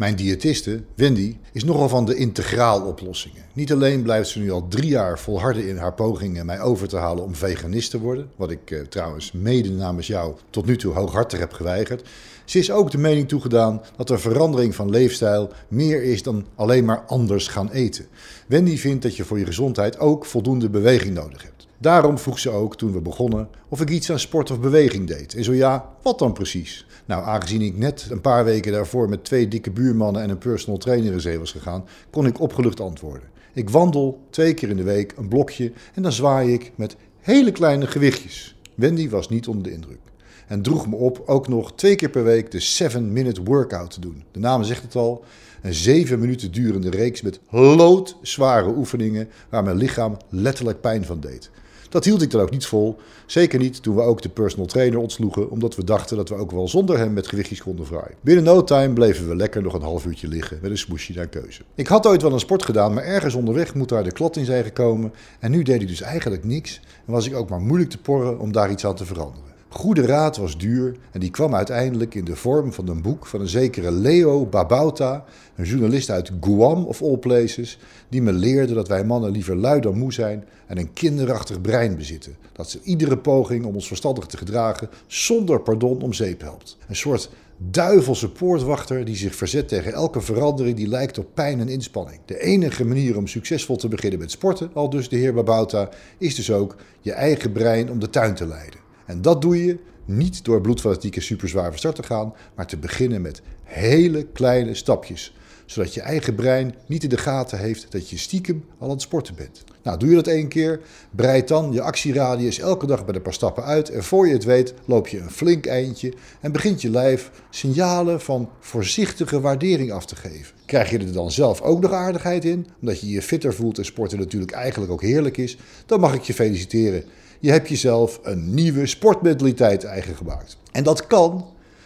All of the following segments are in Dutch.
Mijn diëtiste, Wendy, is nogal van de integraal oplossingen. Niet alleen blijft ze nu al drie jaar volharden in haar pogingen mij over te halen om veganist te worden, wat ik eh, trouwens mede namens jou tot nu toe hooghartig heb geweigerd. Ze is ook de mening toegedaan dat er verandering van leefstijl meer is dan alleen maar anders gaan eten. Wendy vindt dat je voor je gezondheid ook voldoende beweging nodig hebt. Daarom vroeg ze ook toen we begonnen of ik iets aan sport of beweging deed. En zo ja, wat dan precies? Nou, aangezien ik net een paar weken daarvoor met twee dikke buurmannen en een personal trainer in zee was gegaan, kon ik opgelucht antwoorden. Ik wandel twee keer in de week een blokje en dan zwaai ik met hele kleine gewichtjes. Wendy was niet onder de indruk. En droeg me op ook nog twee keer per week de 7-minute workout te doen. De naam zegt het al. Een zeven minuten durende reeks met loodzware oefeningen waar mijn lichaam letterlijk pijn van deed. Dat hield ik dan ook niet vol. Zeker niet toen we ook de personal trainer ontsloegen, omdat we dachten dat we ook wel zonder hem met gewichtjes konden vraaien. Binnen no time bleven we lekker nog een half uurtje liggen met een smoesje naar keuze. Ik had ooit wel een sport gedaan, maar ergens onderweg moet daar de klot in zijn gekomen. En nu deed ik dus eigenlijk niks en was ik ook maar moeilijk te porren om daar iets aan te veranderen. Goede raad was duur en die kwam uiteindelijk in de vorm van een boek van een zekere Leo Babauta, een journalist uit Guam of all places, die me leerde dat wij mannen liever lui dan moe zijn en een kinderachtig brein bezitten. Dat ze iedere poging om ons verstandig te gedragen zonder pardon om zeep helpt. Een soort duivelse poortwachter die zich verzet tegen elke verandering die lijkt op pijn en inspanning. De enige manier om succesvol te beginnen met sporten, al dus de heer Babauta, is dus ook je eigen brein om de tuin te leiden. En dat doe je niet door bloedfanatieke superzwaar van start te gaan, maar te beginnen met hele kleine stapjes. Zodat je eigen brein niet in de gaten heeft dat je stiekem al aan het sporten bent. Nou, doe je dat één keer, breid dan je actieradius elke dag bij een paar stappen uit. En voor je het weet, loop je een flink eindje en begint je lijf signalen van voorzichtige waardering af te geven. Krijg je er dan zelf ook nog aardigheid in, omdat je je fitter voelt en sporten natuurlijk eigenlijk ook heerlijk is, dan mag ik je feliciteren. Je hebt jezelf een nieuwe sportmentaliteit eigen gemaakt. En dat kan,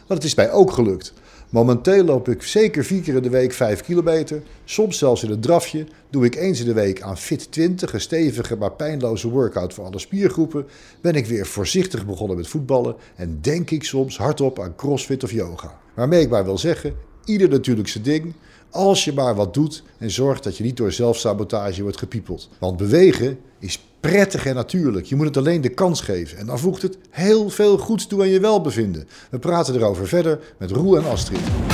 want het is mij ook gelukt. Momenteel loop ik zeker vier keer in de week 5 kilometer. Soms zelfs in een drafje. Doe ik eens in de week aan Fit 20, een stevige maar pijnloze workout voor alle spiergroepen. Ben ik weer voorzichtig begonnen met voetballen. En denk ik soms hardop aan crossfit of yoga. Waarmee ik maar wil zeggen, ieder natuurlijk zijn ding. Als je maar wat doet en zorgt dat je niet door zelfsabotage wordt gepiepeld. Want bewegen is prettig en natuurlijk. Je moet het alleen de kans geven. En dan voegt het heel veel goeds toe aan je welbevinden. We praten erover verder met Roel en Astrid.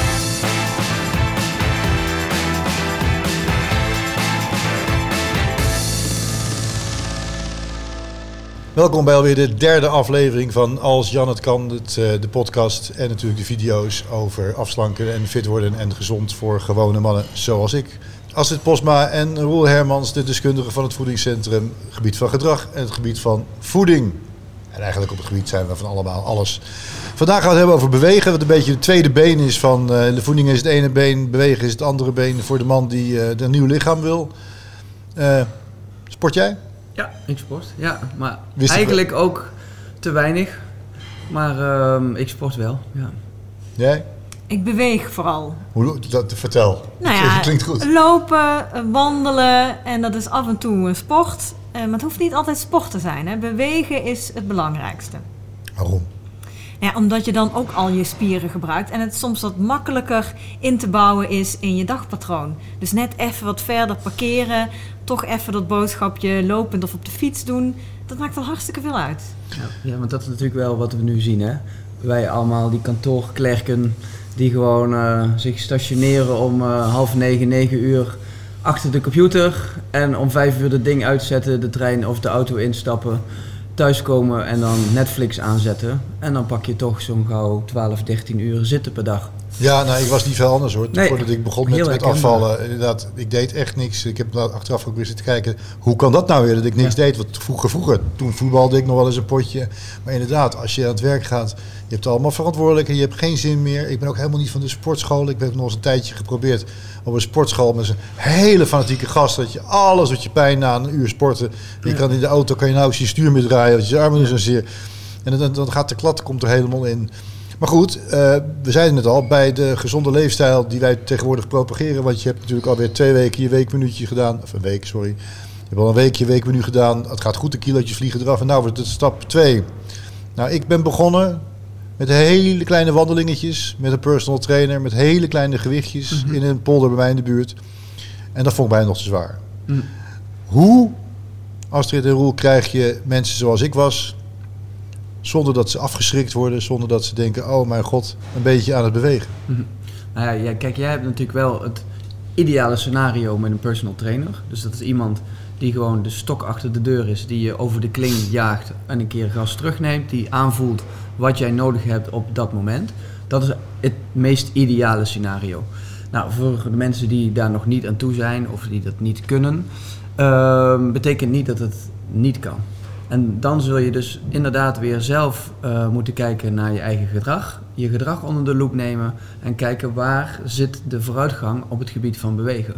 Welkom bij alweer de derde aflevering van Als Jan het kan, het, eh, de podcast en natuurlijk de video's over afslanken en fit worden en gezond voor gewone mannen zoals ik. Astrid Posma en Roel Hermans, de deskundigen van het voedingscentrum, gebied van gedrag en het gebied van voeding. En eigenlijk op het gebied zijn we van allemaal alles. Vandaag gaan we het hebben over bewegen, wat een beetje het tweede been is van uh, de voeding is het ene been, bewegen is het andere been voor de man die uh, een nieuw lichaam wil. Uh, sport jij? Ja, ik sport. Ja, maar Wist eigenlijk ook te weinig. Maar ik sport wel, ja. Jij? Ik beweeg vooral. Hoe, dat, vertel. Nou ja, dat klinkt goed. Lopen, wandelen en dat is af en toe een sport. Uh, maar het hoeft niet altijd sport te zijn. Hè. Bewegen is het belangrijkste. Waarom? Ja, omdat je dan ook al je spieren gebruikt en het soms wat makkelijker in te bouwen is in je dagpatroon. Dus net even wat verder parkeren, toch even dat boodschapje lopend of op de fiets doen, dat maakt al hartstikke veel uit. Ja, want dat is natuurlijk wel wat we nu zien. Hè? Wij allemaal, die kantoorklerken, die gewoon uh, zich stationeren om uh, half negen, negen uur achter de computer en om vijf uur het ding uitzetten, de trein of de auto instappen thuiskomen en dan Netflix aanzetten. En dan pak je toch zo'n gauw 12, 13 uur zitten per dag. Ja, nou, ik was niet veel anders hoor. Nee, Voordat ik begon met, met afvallen, inderdaad, ik deed echt niks. Ik heb achteraf ook weer zitten kijken, hoe kan dat nou weer dat ik niks deed? Want vroeger, vroeger, toen voetbalde ik nog wel eens een potje. Maar inderdaad, als je aan het werk gaat, je hebt allemaal verantwoordelijkheden, je hebt geen zin meer. Ik ben ook helemaal niet van de sportschool. Ik heb nog eens een tijdje geprobeerd op een sportschool met een hele fanatieke gast. Dat je alles doet je pijn na een uur sporten. Je kan in de auto, kan je nou eens je stuur met draaien, dat je armen zo zeer. En dan, dan gaat de klad komt er helemaal in. Maar goed, uh, we zeiden het al, bij de gezonde leefstijl die wij tegenwoordig propageren. Want je hebt natuurlijk alweer twee weken je weekminuutje gedaan. Of een week, sorry. Je hebt al een weekje weekmenu gedaan. Het gaat goed, de kilootjes vliegen eraf. En nou wordt het stap 2. Nou, ik ben begonnen Met hele kleine wandelingetjes, met een personal trainer, met hele kleine gewichtjes Mhm. in een polder bij mij in de buurt. En dat vond ik bijna nog te zwaar. Mm. Hoe, Astrid en Roel, krijg je mensen zoals ik was, zonder dat ze afgeschrikt worden, zonder dat ze denken, oh mijn god, een beetje aan het bewegen. Nou ja, ja, kijk, jij hebt natuurlijk wel het ideale scenario met een personal trainer. Dus dat is iemand die gewoon de stok achter de deur is, die je over de kling jaagt en een keer gas terugneemt, die aanvoelt wat jij nodig hebt op dat moment. Dat is het meest ideale scenario. Nou, voor de mensen die daar nog niet aan toe zijn of die dat niet kunnen, ehm, betekent niet dat het niet kan. En dan zul je dus inderdaad weer zelf eh, moeten kijken naar je eigen gedrag. Je gedrag onder de loep nemen en kijken waar zit de vooruitgang op het gebied van bewegen.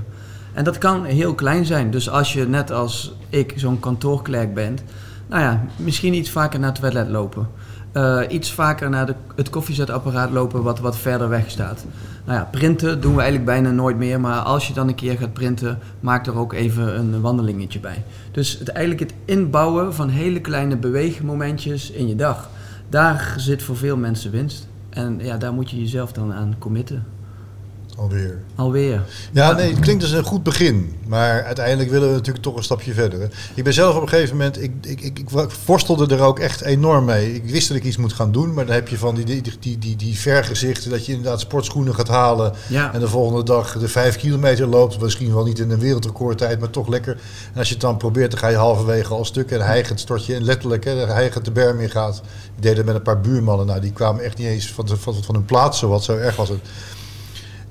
En dat kan heel klein zijn. Dus als je net als ik zo'n kantoorklerk bent, nou ja, misschien iets vaker naar het toilet lopen. Eh, iets vaker naar de, het koffiezetapparaat lopen wat wat verder weg staat. Nou ja, printen doen we eigenlijk bijna nooit meer. Maar als je dan een keer gaat printen, maak er ook even een wandelingetje bij. Dus het, eigenlijk het inbouwen van hele kleine beweegmomentjes in je dag. Daar zit voor veel mensen winst. En ja, daar moet je jezelf dan aan committen. Alweer. Alweer. Ja, nee, het klinkt als een goed begin. Maar uiteindelijk willen we natuurlijk toch een stapje verder. hè. Ik ben zelf op een gegeven moment, ik, ik, ik, ik worstelde er ook echt enorm mee. Ik wist dat ik iets moet gaan doen, maar dan heb je van die, die, die, die, die vergezichten dat je inderdaad sportschoenen gaat halen. Ja. En de volgende dag de vijf kilometer loopt. Misschien wel niet in een wereldrecordtijd, maar toch lekker. En als je het dan probeert, dan ga je halverwege al stuk. En hijgend stort je, en letterlijk, hè, hijgend de berm in gaat. Ik deed het met een paar buurmannen. Nou, die kwamen echt niet eens van, van, van hun plaats, zo wat zo erg was het.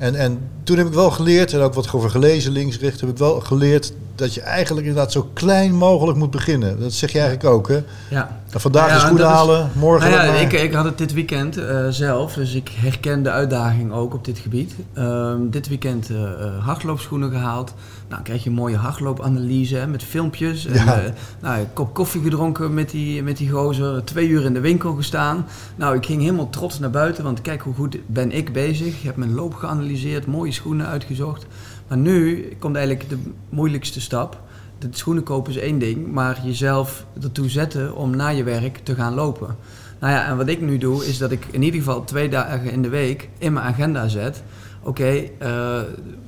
En, en toen heb ik wel geleerd, en ook wat over gelezen linksrecht, heb ik wel geleerd dat je eigenlijk inderdaad zo klein mogelijk moet beginnen. Dat zeg je eigenlijk ook, hè? Ja. Nou, vandaag Ja, de schoenen is- halen, morgen Nou ja, ik, ik had het dit weekend eh, zelf, dus ik herken de uitdaging ook op dit gebied. Ehm, dit weekend eh, eh, hardloopschoenen gehaald. Nou, krijg je een mooie hardloopanalyse hè, met filmpjes. En, Ja. nou, een kop koffie gedronken met die, met die gozer. Twee uur in de winkel gestaan. Nou, ik ging helemaal trots naar buiten, want kijk hoe goed ben ik bezig. Ik heb mijn loop geanalyseerd, mooie schoenen uitgezocht. Maar nu komt eigenlijk de moeilijkste stap. De schoenen kopen is één ding, maar jezelf ertoe zetten om na je werk te gaan lopen. Nou ja, en wat ik nu doe, is dat ik in ieder geval twee dagen in de week in mijn agenda zet. Oké, eh,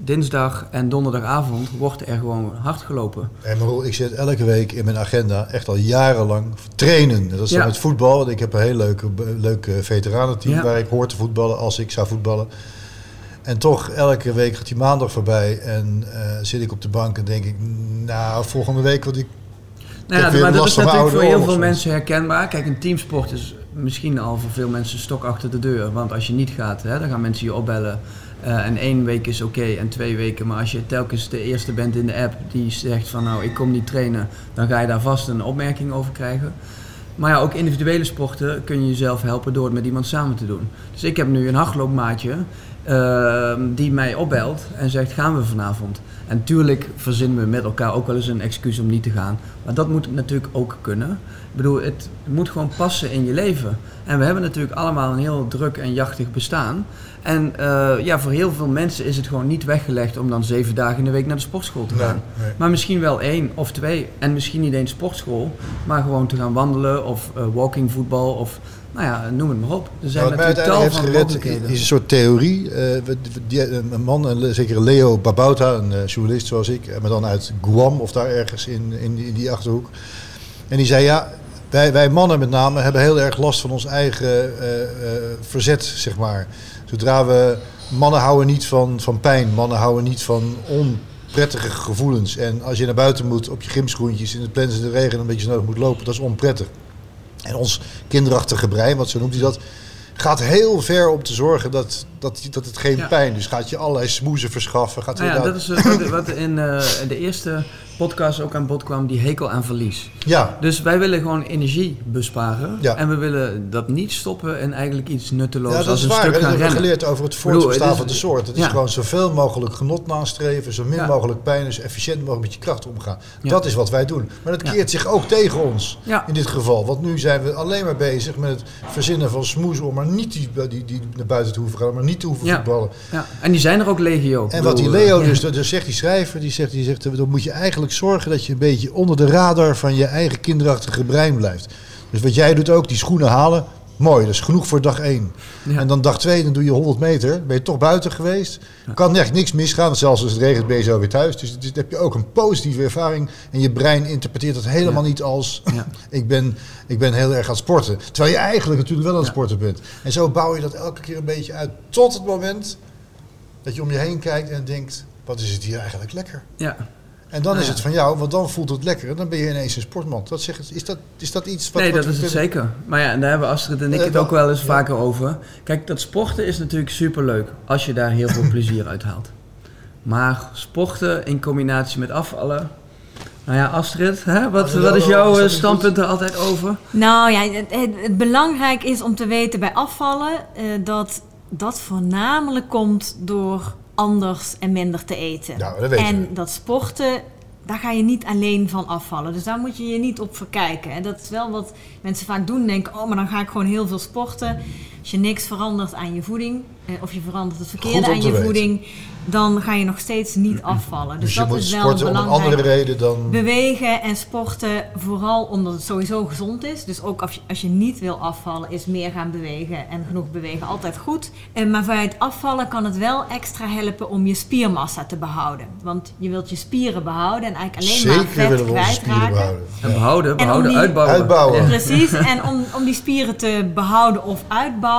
dinsdag en donderdagavond wordt er gewoon hard gelopen. En Marol, ik zet elke week in mijn agenda, echt al jarenlang, trainen. Dat is dan met voetbal. want Ik heb een heel leuk, leuk eh, veteranenteam Ja. waar ik hoor te voetballen als ik zou voetballen. En toch, elke week gaat die maandag voorbij en eh, zit ik op de bank en denk ik, nou, volgende week, want ik Nou ja, maar dat is natuurlijk voor heel veel mensen herkenbaar. Kijk, een teamsport is misschien al voor veel mensen stok achter de deur. Want als je niet gaat, hè, dan gaan mensen je opbellen. Eh, en één week is oké en twee weken. Maar als je telkens de eerste bent in de app die zegt van nou ik kom niet trainen, dan ga je daar vast een opmerking over krijgen. Maar ja, ook individuele sporten kun je jezelf helpen door het met iemand samen te doen. Dus ik heb nu een hardloopmaatje ehm, die mij opbelt en zegt gaan we vanavond. En tuurlijk verzinnen we met elkaar ook wel eens een excuus om niet te gaan. Maar dat moet natuurlijk ook kunnen. Ik bedoel, het moet gewoon passen in je leven. En we hebben natuurlijk allemaal een heel druk en jachtig bestaan. En eh, ja, voor heel veel mensen is het gewoon niet weggelegd om dan zeven dagen in de week naar de sportschool te gaan. nee. Maar misschien wel één of twee. En misschien niet eens sportschool, maar gewoon te gaan wandelen of eh walkingvoetbal of nou ja, noem het maar op. Er zijn Nou, natuurlijk tal van mogelijkheden. is een soort theorie. Eh, die- een man, een- zeker Leo Babauta, een eh, journalist zoals ik, eh, maar dan uit Guam of daar ergens in, in, die, in die achterhoek. En die zei ja, wij, wij mannen met name hebben heel erg last van ons eigen eh, eh, verzet, zeg maar. Zodra we, mannen houden niet van, van pijn, mannen houden niet van onprettige gevoelens. En als je naar buiten moet op je gymschoentjes in het plensende regen een beetje nodig moet lopen, dat is onprettig. En ons kinderachtige brein, wat zo noemt hij dat, gaat heel ver om te zorgen dat, dat, dat het geen Ja. pijn. Dus gaat je allerlei smoezen verschaffen. Gaat Nou ja, dat is eh, wat, wat in eh, de eerste podcast ook aan bod kwam, die hekel aan verlies. ja, Dus wij willen gewoon energie besparen. Ja. En we willen dat niet stoppen en eigenlijk iets nutteloos ja, dat als is een waar. stuk Dat gaan hebben we rennen. geleerd over het voortbestaan van de soort. Het is ja. gewoon zoveel mogelijk genot nastreven, zo min Ja. mogelijk pijn zo efficiënt mogelijk met je kracht omgaan. Ja. Dat is wat wij doen. Maar dat Ja. keert zich ook tegen ons Ja. in dit geval. Want nu zijn we alleen maar bezig met het verzinnen van smoes om maar niet die, die, die naar buiten te hoeven gaan, maar niet te hoeven Ja. voetballen. Ja. En die zijn er ook legio. En wat die Leo eh, dus, dus zegt, die schrijver, die zegt, die zegt, dan moet je eigenlijk zorgen dat je een beetje onder de radar van je eigen kinderachtige brein blijft. Dus wat jij doet ook, die schoenen halen, Mooi, dat is genoeg voor dag 1. Ja. En dan dag 2, dan doe je 100 meter. Ben je toch buiten geweest. Kan echt niks misgaan. Zelfs als het regent ben je zo weer thuis. Dus dan heb je ook een positieve ervaring. En je brein interpreteert dat helemaal Ja. niet als... Ja. ik, ben, ik ben heel erg aan het sporten. Terwijl je eigenlijk natuurlijk wel aan het sporten bent. En zo bouw je dat elke keer een beetje uit. Tot het moment dat je om je heen kijkt en denkt... Wat is het hier eigenlijk lekker? Ja. En dan Nou is ja. het van jou, want dan voelt het lekker. En dan ben je ineens een sportman. Zeg, is, dat, is dat iets wat... nee, wat dat is het kunnen- zeker. Maar ja, en daar hebben Astrid en ik Eh, het ook wel eens ja. vaker over. Kijk, dat sporten is natuurlijk superleuk als je daar heel veel plezier uit haalt. Maar sporten in combinatie met afvallen. Nou ja, Astrid, hè? Wat, wat is jouw dat eh, standpunt er altijd over? Nou ja, het, het, het belangrijk is om te weten bij afvallen eh, dat dat voornamelijk komt door anders en minder te eten. Nou, dat en we. dat sporten, daar ga je niet alleen van afvallen. Dus daar moet je je niet op verkijken. En dat is wel wat mensen vaak doen. Denken, oh, maar dan ga ik gewoon heel veel sporten. Als je niks verandert aan je voeding, eh, of je verandert het verkeerde aan je weten. voeding, dan ga je nog steeds niet afvallen. Dus, Dus je dat moet is wel sporten om een andere reden dan... Bewegen en sporten, vooral omdat het sowieso gezond is. Dus ook als je, als je niet wil afvallen, is meer gaan bewegen en genoeg bewegen altijd goed. En maar bij het afvallen kan het wel extra helpen om je spiermassa te behouden. Want je wilt je spieren behouden en eigenlijk alleen maar Zeker vet willen we onze spieren kwijtraken. behouden. En behouden, behouden, die- uitbouwen. Uitbouwen. Ja. Precies, en om, om die spieren te behouden of uitbouwen,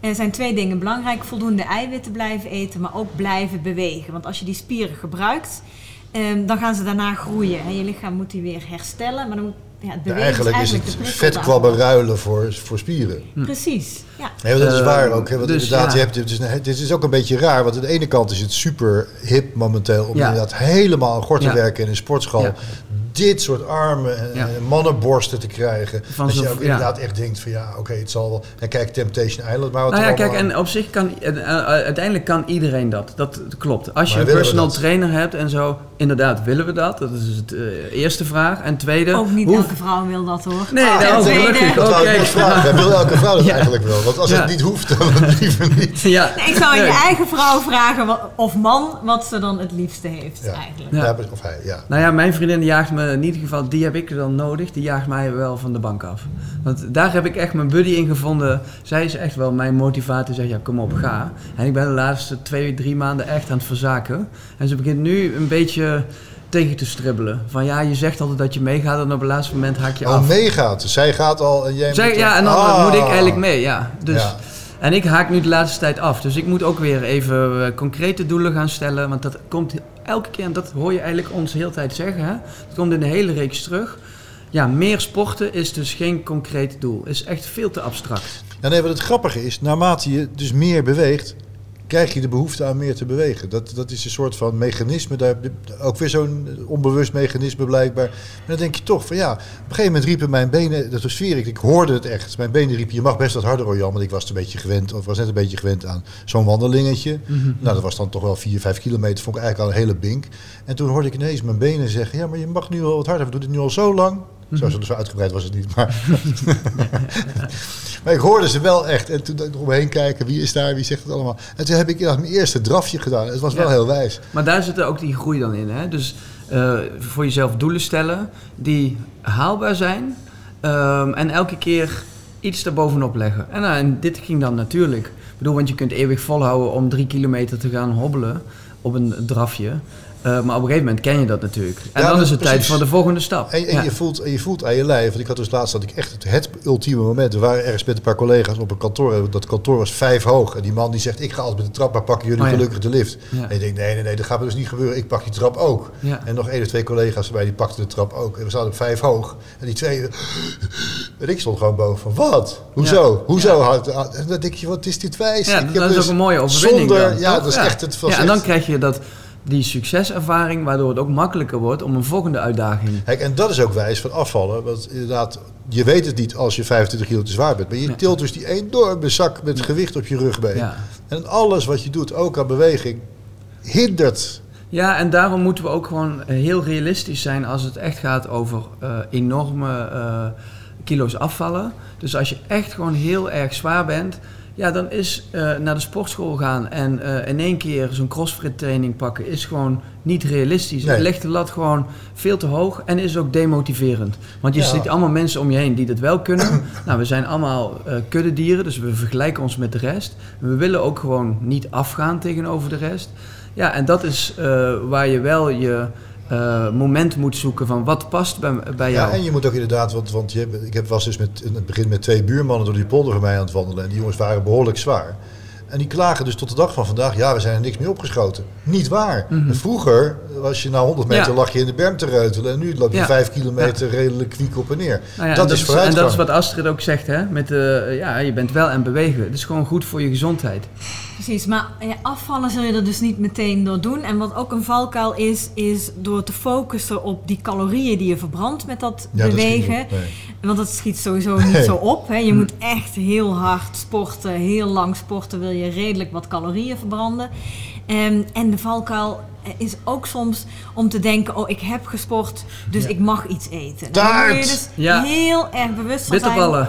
er zijn twee dingen belangrijk. Voldoende eiwitten blijven eten, maar ook blijven bewegen. Want als je die spieren gebruikt, ehm, dan gaan ze daarna groeien. En je lichaam moet die weer herstellen, maar dan moet, ja, het Ja, bewegen eigenlijk is eigenlijk het de prikkel vetkwabben ruilen voor, voor spieren. Precies, ja. Nee, dat is Eh, waar ook. Hè? Want dus inderdaad, ja. je hebt, dit, is, dit is ook een beetje raar. Want aan de ene kant is het super hip momenteel om Ja. inderdaad helemaal aan gort te Ja. werken in een sportschool. Dit soort armen en Ja. en mannenborsten te krijgen. Van dat je ook ja. inderdaad echt denkt van ja, oké, het zal wel. En kijk, Temptation Island. Maar wat Nou ja, kijk, en op zich kan, en, eh, uiteindelijk kan iedereen dat. Dat klopt. Als je Maar een personal trainer hebt en zo, inderdaad willen we dat. Dat is het eh, eerste vraag. En tweede, Ook niet hoe- elke vrouw wil dat hoor. Nee, Ah, nou, gelukkig. Dat vragen. Wil elke vrouw dat Ja. eigenlijk wel? Want als Ja. het niet hoeft, dan liever niet. Ja, Nee, ik zou aan je eigen vrouw vragen of man wat ze dan het liefste heeft Ja. eigenlijk. Ja. Ja. of hij, ja. Nou ja, mijn vriendin jaagt me in ieder geval, die heb ik dan nodig, die jaagt mij wel van de bank af. Want daar heb ik echt mijn buddy in gevonden. Zij is echt wel mijn motivator, zegt ja kom op, ga. En ik ben de laatste twee, drie maanden echt aan het verzaken. En ze begint nu een beetje tegen te stribbelen. Van ja, je zegt altijd dat je meegaat en op het laatste moment haak je Oh, af. meegaat. Zij gaat al en jij Zij, moet... ja, en dan Ah. moet ik eigenlijk mee, ja. Dus, Ja. En ik haak nu de laatste tijd af. Dus ik moet ook weer even eh, concrete doelen gaan stellen. Want dat komt elke keer, en dat hoor je eigenlijk ons de hele tijd zeggen. Hè? Dat komt in de hele reeks terug. Ja, meer sporten is dus geen concreet doel. Is echt veel te abstract. Ja, nee, wat het grappige is, naarmate je dus meer beweegt, krijg je de behoefte aan meer te bewegen. Dat, dat is een soort van mechanisme, daar, ook weer zo'n onbewust mechanisme blijkbaar. Maar dan denk je toch van ja, op een gegeven moment riepen mijn benen, dat was sfeer, ik hoorde het echt. Mijn benen riepen, je mag best wat harder hoor Jan, want ik was het een beetje gewend, of was net een beetje gewend aan zo'n wandelingetje. Nou, dat was dan toch wel 4, 5 kilometer, vond ik eigenlijk al een hele bink. En toen hoorde ik ineens mijn benen zeggen, ja, maar je mag nu wel wat harder, we doen dit nu al zo lang. Zo, zo uitgebreid was het niet, maar... maar ik hoorde ze wel echt. En toen eromheen kijken, wie is daar, wie zegt het allemaal. En toen heb ik mijn eerste drafje gedaan. Het was wel heel wijs. Maar daar zit er ook die groei dan in. Hè? Dus eh, voor jezelf doelen stellen die haalbaar zijn. ehm, en elke keer iets daarbovenop leggen. En, nou, en dit ging dan natuurlijk. Ik bedoel, want je kunt eeuwig volhouden om drie kilometer te gaan hobbelen op een drafje. Eh, maar op een gegeven moment ken je dat natuurlijk. En Ja, dan is het tijd voor de volgende stap. En, en, Ja. je voelt, en je voelt aan je lijf. Want ik had dus laatst dat ik echt het, het ultieme moment. We waren ergens met een paar collega's op een kantoor. Dat kantoor was vijf hoog. En die man die zegt, ik ga altijd met de trap, maar pakken jullie Oh ja. gelukkig de lift. En ik denk, nee, nee, nee, dat gaat me dus niet gebeuren. Ik pak die trap ook. En nog één of twee collega's erbij, die pakten de trap ook. En we zaten op vijf hoog. En die twee... En ik stond gewoon boven van, wat? Hoezo? Hoezo? En dan denk je, wat is dit wijs? Ja, Ik heb dat is dus ook een mooie overwinning Zonder, dan, ja, dat is echt het... Ja, en dan krijg je dat, die succeservaring, waardoor het ook makkelijker wordt om een volgende uitdaging. Kijk, en dat is ook wijs van afvallen. Want inderdaad, je weet het niet als je 25 kilo te zwaar bent. Maar je tilt dus die enorme zak met gewicht op je rugbeen. Ja. En alles wat je doet, ook aan beweging, hindert. Ja, en daarom moeten we ook gewoon heel realistisch zijn als het echt gaat over eh, enorme eh, kilo's afvallen. Dus als je echt gewoon heel erg zwaar bent, Ja, dan is eh, naar de sportschool gaan en eh, in één keer zo'n crossfit training pakken is gewoon niet realistisch. Nee. Het legt de lat gewoon veel te hoog en is ook demotiverend. Want je Ja. ziet allemaal mensen om je heen die dat wel kunnen. nou, we zijn allemaal eh kuddedieren, dus we vergelijken ons met de rest. We willen ook gewoon niet afgaan tegenover de rest. Ja, en dat is waar je wel je eh, moment moet zoeken van wat past bij, bij Ja, jou. en je moet ook inderdaad, want, want je hebt, ik heb, was dus met, in het begin met twee buurmannen door die polder van mij aan het wandelen. En die jongens waren behoorlijk zwaar. En die klagen dus tot de dag van vandaag, ja, we zijn er niks meer opgeschoten. Niet waar. Mhm. Vroeger was je na 100 meter Ja. lag je in de berm te reutelen. En nu loop je Ja. 5 kilometer redelijk kwiek op en neer. Nou ja, dat en is en vooruitgang. dat is wat Astrid ook zegt, hè? Met, eh, ja, je bent wel aan bewegen. Het is gewoon goed voor je gezondheid. Precies, maar afvallen zul je er dus niet meteen door doen. En wat ook een valkuil is, is door te focussen op die calorieën die je verbrandt met dat Ja, bewegen. nee. Want dat schiet sowieso niet Nee. zo op. Hè. Je moet echt heel hard sporten, heel lang sporten, wil je redelijk wat calorieën verbranden. Ehm, en de valkuil is ook soms om te denken, oh ik heb gesport, dus ik mag iets eten. Daar moet je Taart! dus Ja. heel erg bewust van zijn. Dat het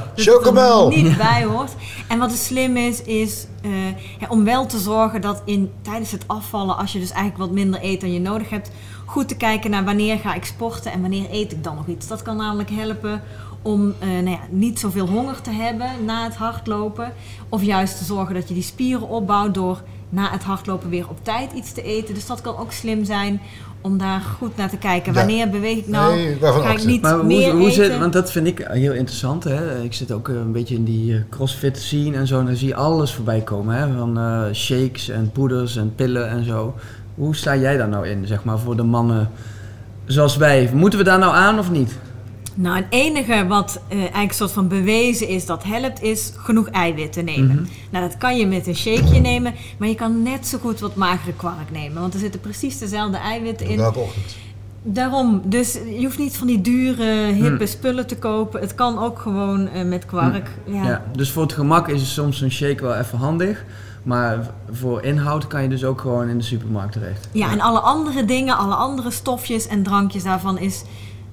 er niet bij hoort. En wat dus slim is, is eh, ja, om wel te zorgen dat in, tijdens het afvallen, als je dus eigenlijk wat minder eet dan je nodig hebt, goed te kijken naar wanneer ga ik sporten en wanneer eet ik dan nog iets. Dat kan namelijk helpen om eh, nou ja, niet zoveel honger te hebben na het hardlopen. Of juist te zorgen dat je die spieren opbouwt door na het hardlopen weer op tijd iets te eten. Dus dat kan ook slim zijn om daar goed naar te kijken. Ja. Wanneer beweeg ik nou? Nee, ga ik niet Maar meer hoe eten? zit, want dat vind ik heel interessant. Hè? Ik zit ook eh, een beetje in die eh, crossfit scene en zo. En dan zie je alles voorbij komen. Hè? Van eh, shakes en poeders en pillen en zo. Hoe sta jij daar nou in, zeg maar, voor de mannen zoals wij? Moeten we daar nou aan of niet? Nou, het enige wat eh, eigenlijk soort van bewezen is dat helpt, is genoeg eiwitten nemen. Mhm. Nou, dat kan je met een shakeje nemen, maar je kan net zo goed wat magere kwark nemen. Want er zitten precies dezelfde eiwitten in. Elke ochtend. Daarom, dus je hoeft niet van die dure, hippe Hmm. spullen te kopen. Het kan ook gewoon eh, met kwark. Ja. Ja. dus voor het gemak is soms een shake wel even handig. Maar voor inhoud kan je dus ook gewoon in de supermarkt terecht. Ja, en alle andere dingen, alle andere stofjes en drankjes daarvan is...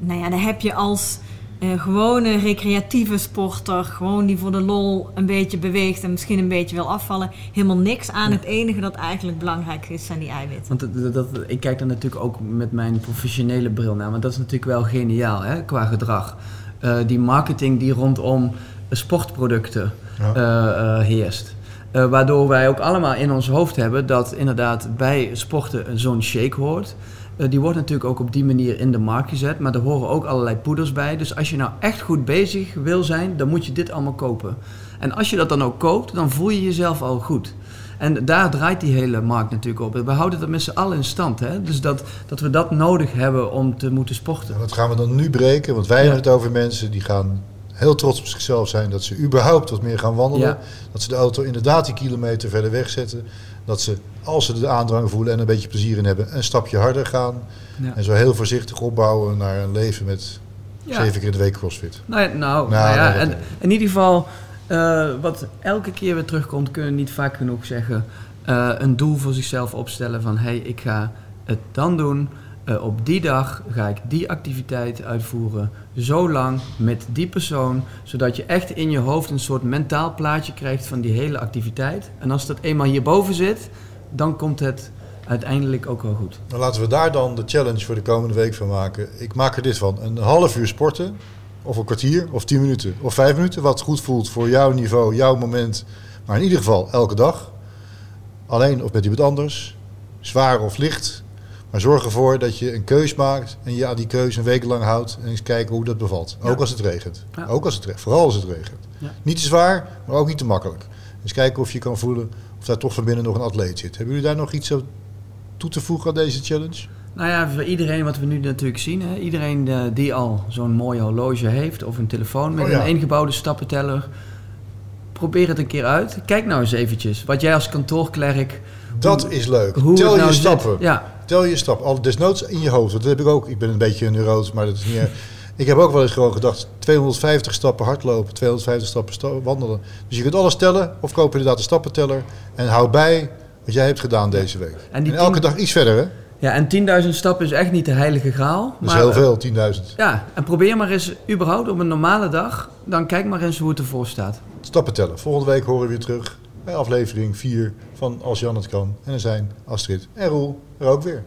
Nou ja, daar heb je als eh, gewone recreatieve sporter... gewoon die voor de lol een beetje beweegt en misschien een beetje wil afvallen... helemaal niks aan. Het enige dat eigenlijk belangrijk is, zijn die eiwitten. Want dat, dat, ik kijk daar natuurlijk ook met mijn professionele bril naar. Want dat is natuurlijk wel geniaal hè, qua gedrag. Eh, die marketing die rondom sportproducten Ja. eh, eh, heerst. Eh, waardoor wij ook allemaal in ons hoofd hebben dat inderdaad bij sporten zo'n shake hoort. Eh, die wordt natuurlijk ook op die manier in de markt gezet, maar er horen ook allerlei poeders bij. Dus als je nou echt goed bezig wil zijn, dan moet je dit allemaal kopen. En als je dat dan ook koopt, dan voel je jezelf al goed. En daar draait die hele markt natuurlijk op. We houden dat met z'n allen in stand. Hè? Dus dat, dat we dat nodig hebben om te moeten sporten. En dat gaan we dan nu breken, want wij Ja. hebben het over mensen die gaan heel trots op zichzelf zijn dat ze überhaupt wat meer gaan wandelen. Ja. Dat ze de auto inderdaad die kilometer verder wegzetten. Dat ze, als ze de aandrang voelen en een beetje plezier in hebben, een stapje harder gaan. Ja. En zo heel voorzichtig opbouwen naar een leven met Ja. zeven keer in de week crossfit. Nou, ja, nou, Nou, nou ja, nee, en in ieder geval, eh, wat elke keer weer terugkomt, kunnen we niet vaak genoeg zeggen. eh, een doel voor zichzelf opstellen van, hé, hey, ik ga het dan doen. Eh, op die dag ga ik die activiteit uitvoeren. Zo lang met die persoon. Zodat je echt in je hoofd een soort mentaal plaatje krijgt van die hele activiteit. En als dat eenmaal hierboven zit, dan komt het uiteindelijk ook wel goed. Dan laten we daar dan de challenge voor de komende week van maken. Ik maak er dit van. Een half uur sporten. Of een kwartier, of tien minuten, of vijf minuten. Wat goed voelt voor jouw niveau, jouw moment. Maar in ieder geval elke dag. Alleen of met iemand anders. Zwaar of licht. Maar zorg ervoor dat je een keus maakt. En je aan die keus een week lang houdt. En eens kijken hoe dat bevalt. Ja. Ook als het regent. Ja. Ook als het regent. Vooral als het regent. Ja. Niet te zwaar, maar ook niet te makkelijk. Eens kijken of je kan voelen of daar toch van binnen nog een atleet zit. Hebben jullie daar nog iets aan toe te voegen aan deze challenge? Nou ja, voor iedereen wat we nu natuurlijk zien, hè, iedereen eh, die al zo'n mooi horloge heeft of een telefoon met Oh een ingebouwde stappenteller, probeer het een keer uit. Kijk nou eens eventjes, wat jij als kantoorklerk, Dat hoe- is leuk. hoe Tel je nou zit. stappen. Ja, Tel je stappen. Al desnoods in je hoofd. Dat heb ik ook. Ik ben een beetje een neuroot, maar dat is niet erg. Ik heb ook wel eens gewoon gedacht, 250 stappen hardlopen, 250 stappen sta- wandelen. Dus je kunt alles tellen, of koop inderdaad een stappenteller. En hou bij wat jij hebt gedaan deze week. En elke tien- dag iets verder, hè? ja en 10.000 stappen is echt niet de heilige graal. Dat is maar, heel eh, veel, 10.000. Ja, en probeer maar eens überhaupt op een normale dag, dan kijk maar eens hoe het ervoor staat. Stappen tellen. Volgende week horen we weer terug. bij aflevering 4 van Als Jan het kan. En er zijn Astrid en Roel er ook weer.